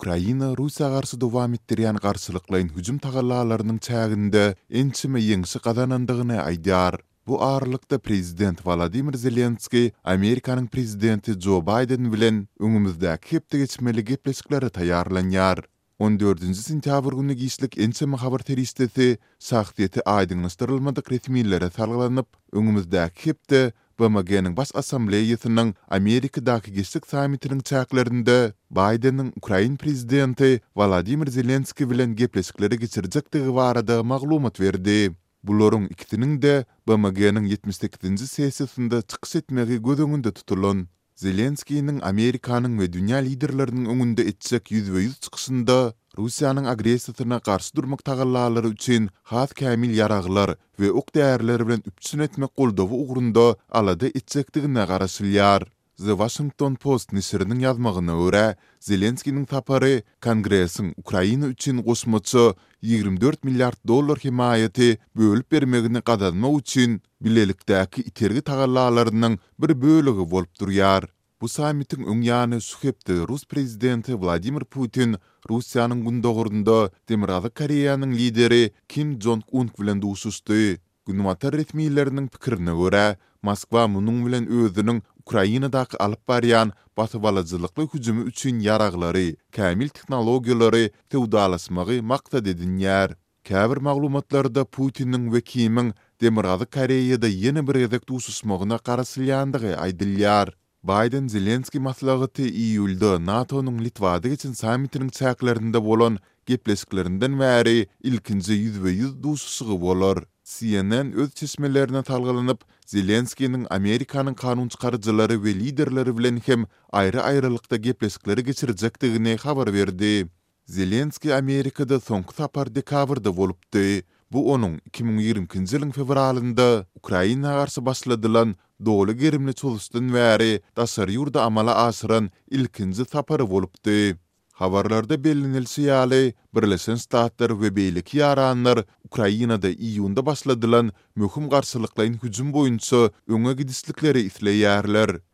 Ukraina Russiýa garşy dowam etdirýän garşylyklaýyn hüjüm tagallalarynyň çäginde ençeme ýeňşi gazanandygyny aýdýar. Bu aralykda, prezident Wolodymyr Zelenskiý Amerikanyň prezidenti Jo Baýden bilen öňümizdäki hepde geçmeli gepleşiklere taýýarlanýar. On dördünji sentýabr güni giçlik ençeme habar serişdesi şahsyýeti aýdyňlaşdyrylmadyk resmilere salgylanyp, öňümizdäki hepde BMG-niň Baş Assambleýasynyň Amerikadaky Geçlik sammitiniň çäklerinde Baýdeniň ukrain prezidenti Wolodymyr Zelenskiý bilen gepleşikleri geçirjekdigi barada maglumat berdi. Bularyň ikisiniň-de BMG-niň ýetmiş sekizinji sessiýasynda çykyş etmegi göz öňünde tutulan. Zelenskiniň Amerikanyň we dünýä liderleriniň öňünde etjek ýüzbe-ýüz çykyşynda Russiýanyň agressiýasyna garşy durmak tagallalary üçin has kämil ýaraglar we ok-däriler bilen üpjün etmek goldawy ugrunda alada etjekdigine garaşylýar. The Washington Post neşiriniň ýazmagyna görä, Zelenskiniň sapary Kongresiň Ukraina üçin goşmaça ýigrimi dört milliard dollar hemaýaty bölüp bermegini gazanmak üçin bilelikdäki itergi tagallalarynyň bir bölegi bolup durýar. Bu sammitiň öň ýany şu hepde rus prezidenti Wladimir Putin Russiýanyň gündogarynda Demirgazyk Koreýanyň lideri Kim Jong Ung bilen duşuşdy. Günbatar resmileriniň pikirine görä, Moskwa munuň bilen özüniň Ukrainadaky alyp barýan basybalyjylykly hüjümi üçin ýaraglary, kämil tehnologiýalary söwdalaşmagy maksat edinýär. Käbir maglumatlarda Putiniň we Kimiň Demirgazyk Koreýada ýene bir gezek duşuşmagyna garaşylýandygy aýdylýar. Baýden-Zelenskiý maslahaty iýulda NATO-nyň Litwada geçen sammitiniň çäklerinde bolan gepleşiklerinden bäri ilkinji ýüzbe-ýüz duşuşygy bolar. CNN öz çeşmelerine salgylanyp, Zelenskiýniň Amerikanyň kanun çykaryjylary we liderleri bilen hem aýry-aýrylykda gepleşikleri geçirjekdigini habar berdi. Zelenskiý Amerikada soňky sapar dekabrda bolupdy. Bu onuň iki müň ýigrimi ikinji ýylyň fewralynda Ukraina garşy başladylan doly gerimli çozuşdan bäri daşary ýurda amala aşyran ilkinji sapary bolupdy. Habarlarda bellenilişi ýaly, Birleşen Ştatlar we beýleki ýaranlar Ukrainada iýunda başladylan möhüm garşylyklaýyn hüjüm boýunça öňe gidişlikleri isleýärler.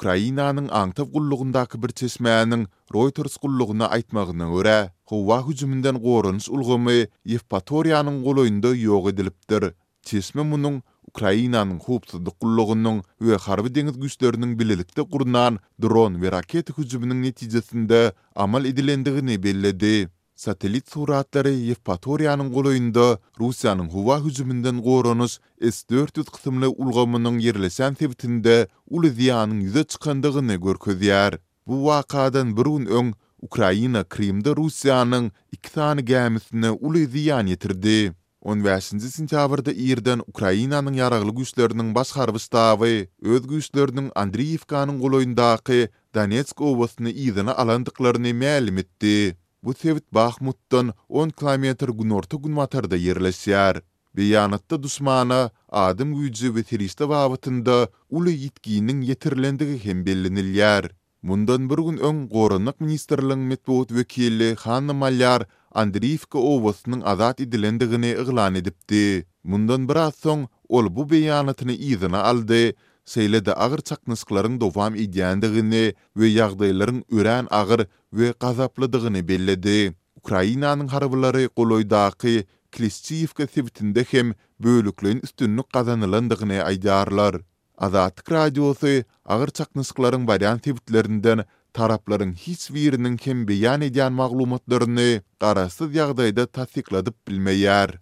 Ukrainanyň aňtaw gullugyndaky bir çeşmäniň Reuters gullugyna aýtmagyna görä, howa hüjüminden goranyş ulgamy Ýewpatoriýanyň golaýynda ýok edilipdir. Çeşme munuň Ukrainanyň howpsuzlyk gullugynyň we harby-deňiz güýçleriniň bilelikde gurnan dron we raketa hüjüminiň netijesinde amal edilendigini belledi. Satellit suratlary Ýewpatoriýanyň golaýynda Russiýanyň howa hüjüminden goranyş S dört ýüz kysymly ulgamynyň ýerleşen sebitinde uly zyýanyň ýüze çykandygyny görkezýär. Bu wakadan bir gün öň, Ukraina Krymda Russiýanyň iki sany gämisine uly zyýan ýetirdi. On bäşinji sentýabrda irden Ukrainanyň Ýaragly Güýçleriniň Baş harby ştaby öz güýçleriniň Andriýiwkanyň golaýyndaky Donetsk obasyny yzyna alandyklaryny mälim etdi. Bu sebit Bahmutdan on kilometr günorta-günbatarda ýerleşýär. Beýanatda duşmana adam güýji we serişde babatynda uly ýitginiň ýetirilendigi hem bellenilýär. Mundan bir gün öň Goranmak ministrligiň metbugat wekili Hanna Malýar Andriýiwka obasynyň azat edilendigini yglan edipdi. Mundan biraz soň ol bu beýanatyny yzyna aldy, şeýle-de agyr çaknyşyklaryň dowam edýändigini we ýagdaýlaryň örän agyr we gazaplydygyny belledi. Ukrainanyň harbylary golaýdaky Klişçiýiwka sebitinde hem bölekleýin üstünlik gazanylandygyny aýdýarlar. Azatlyk Radiosy agyr çaknyşyklaryň barýan sebitlerinden taraplaryň hiç biriniň hem beýan edýän maglumatlaryny garaşsyz ýagdaýda tassykladyp bilmeýär.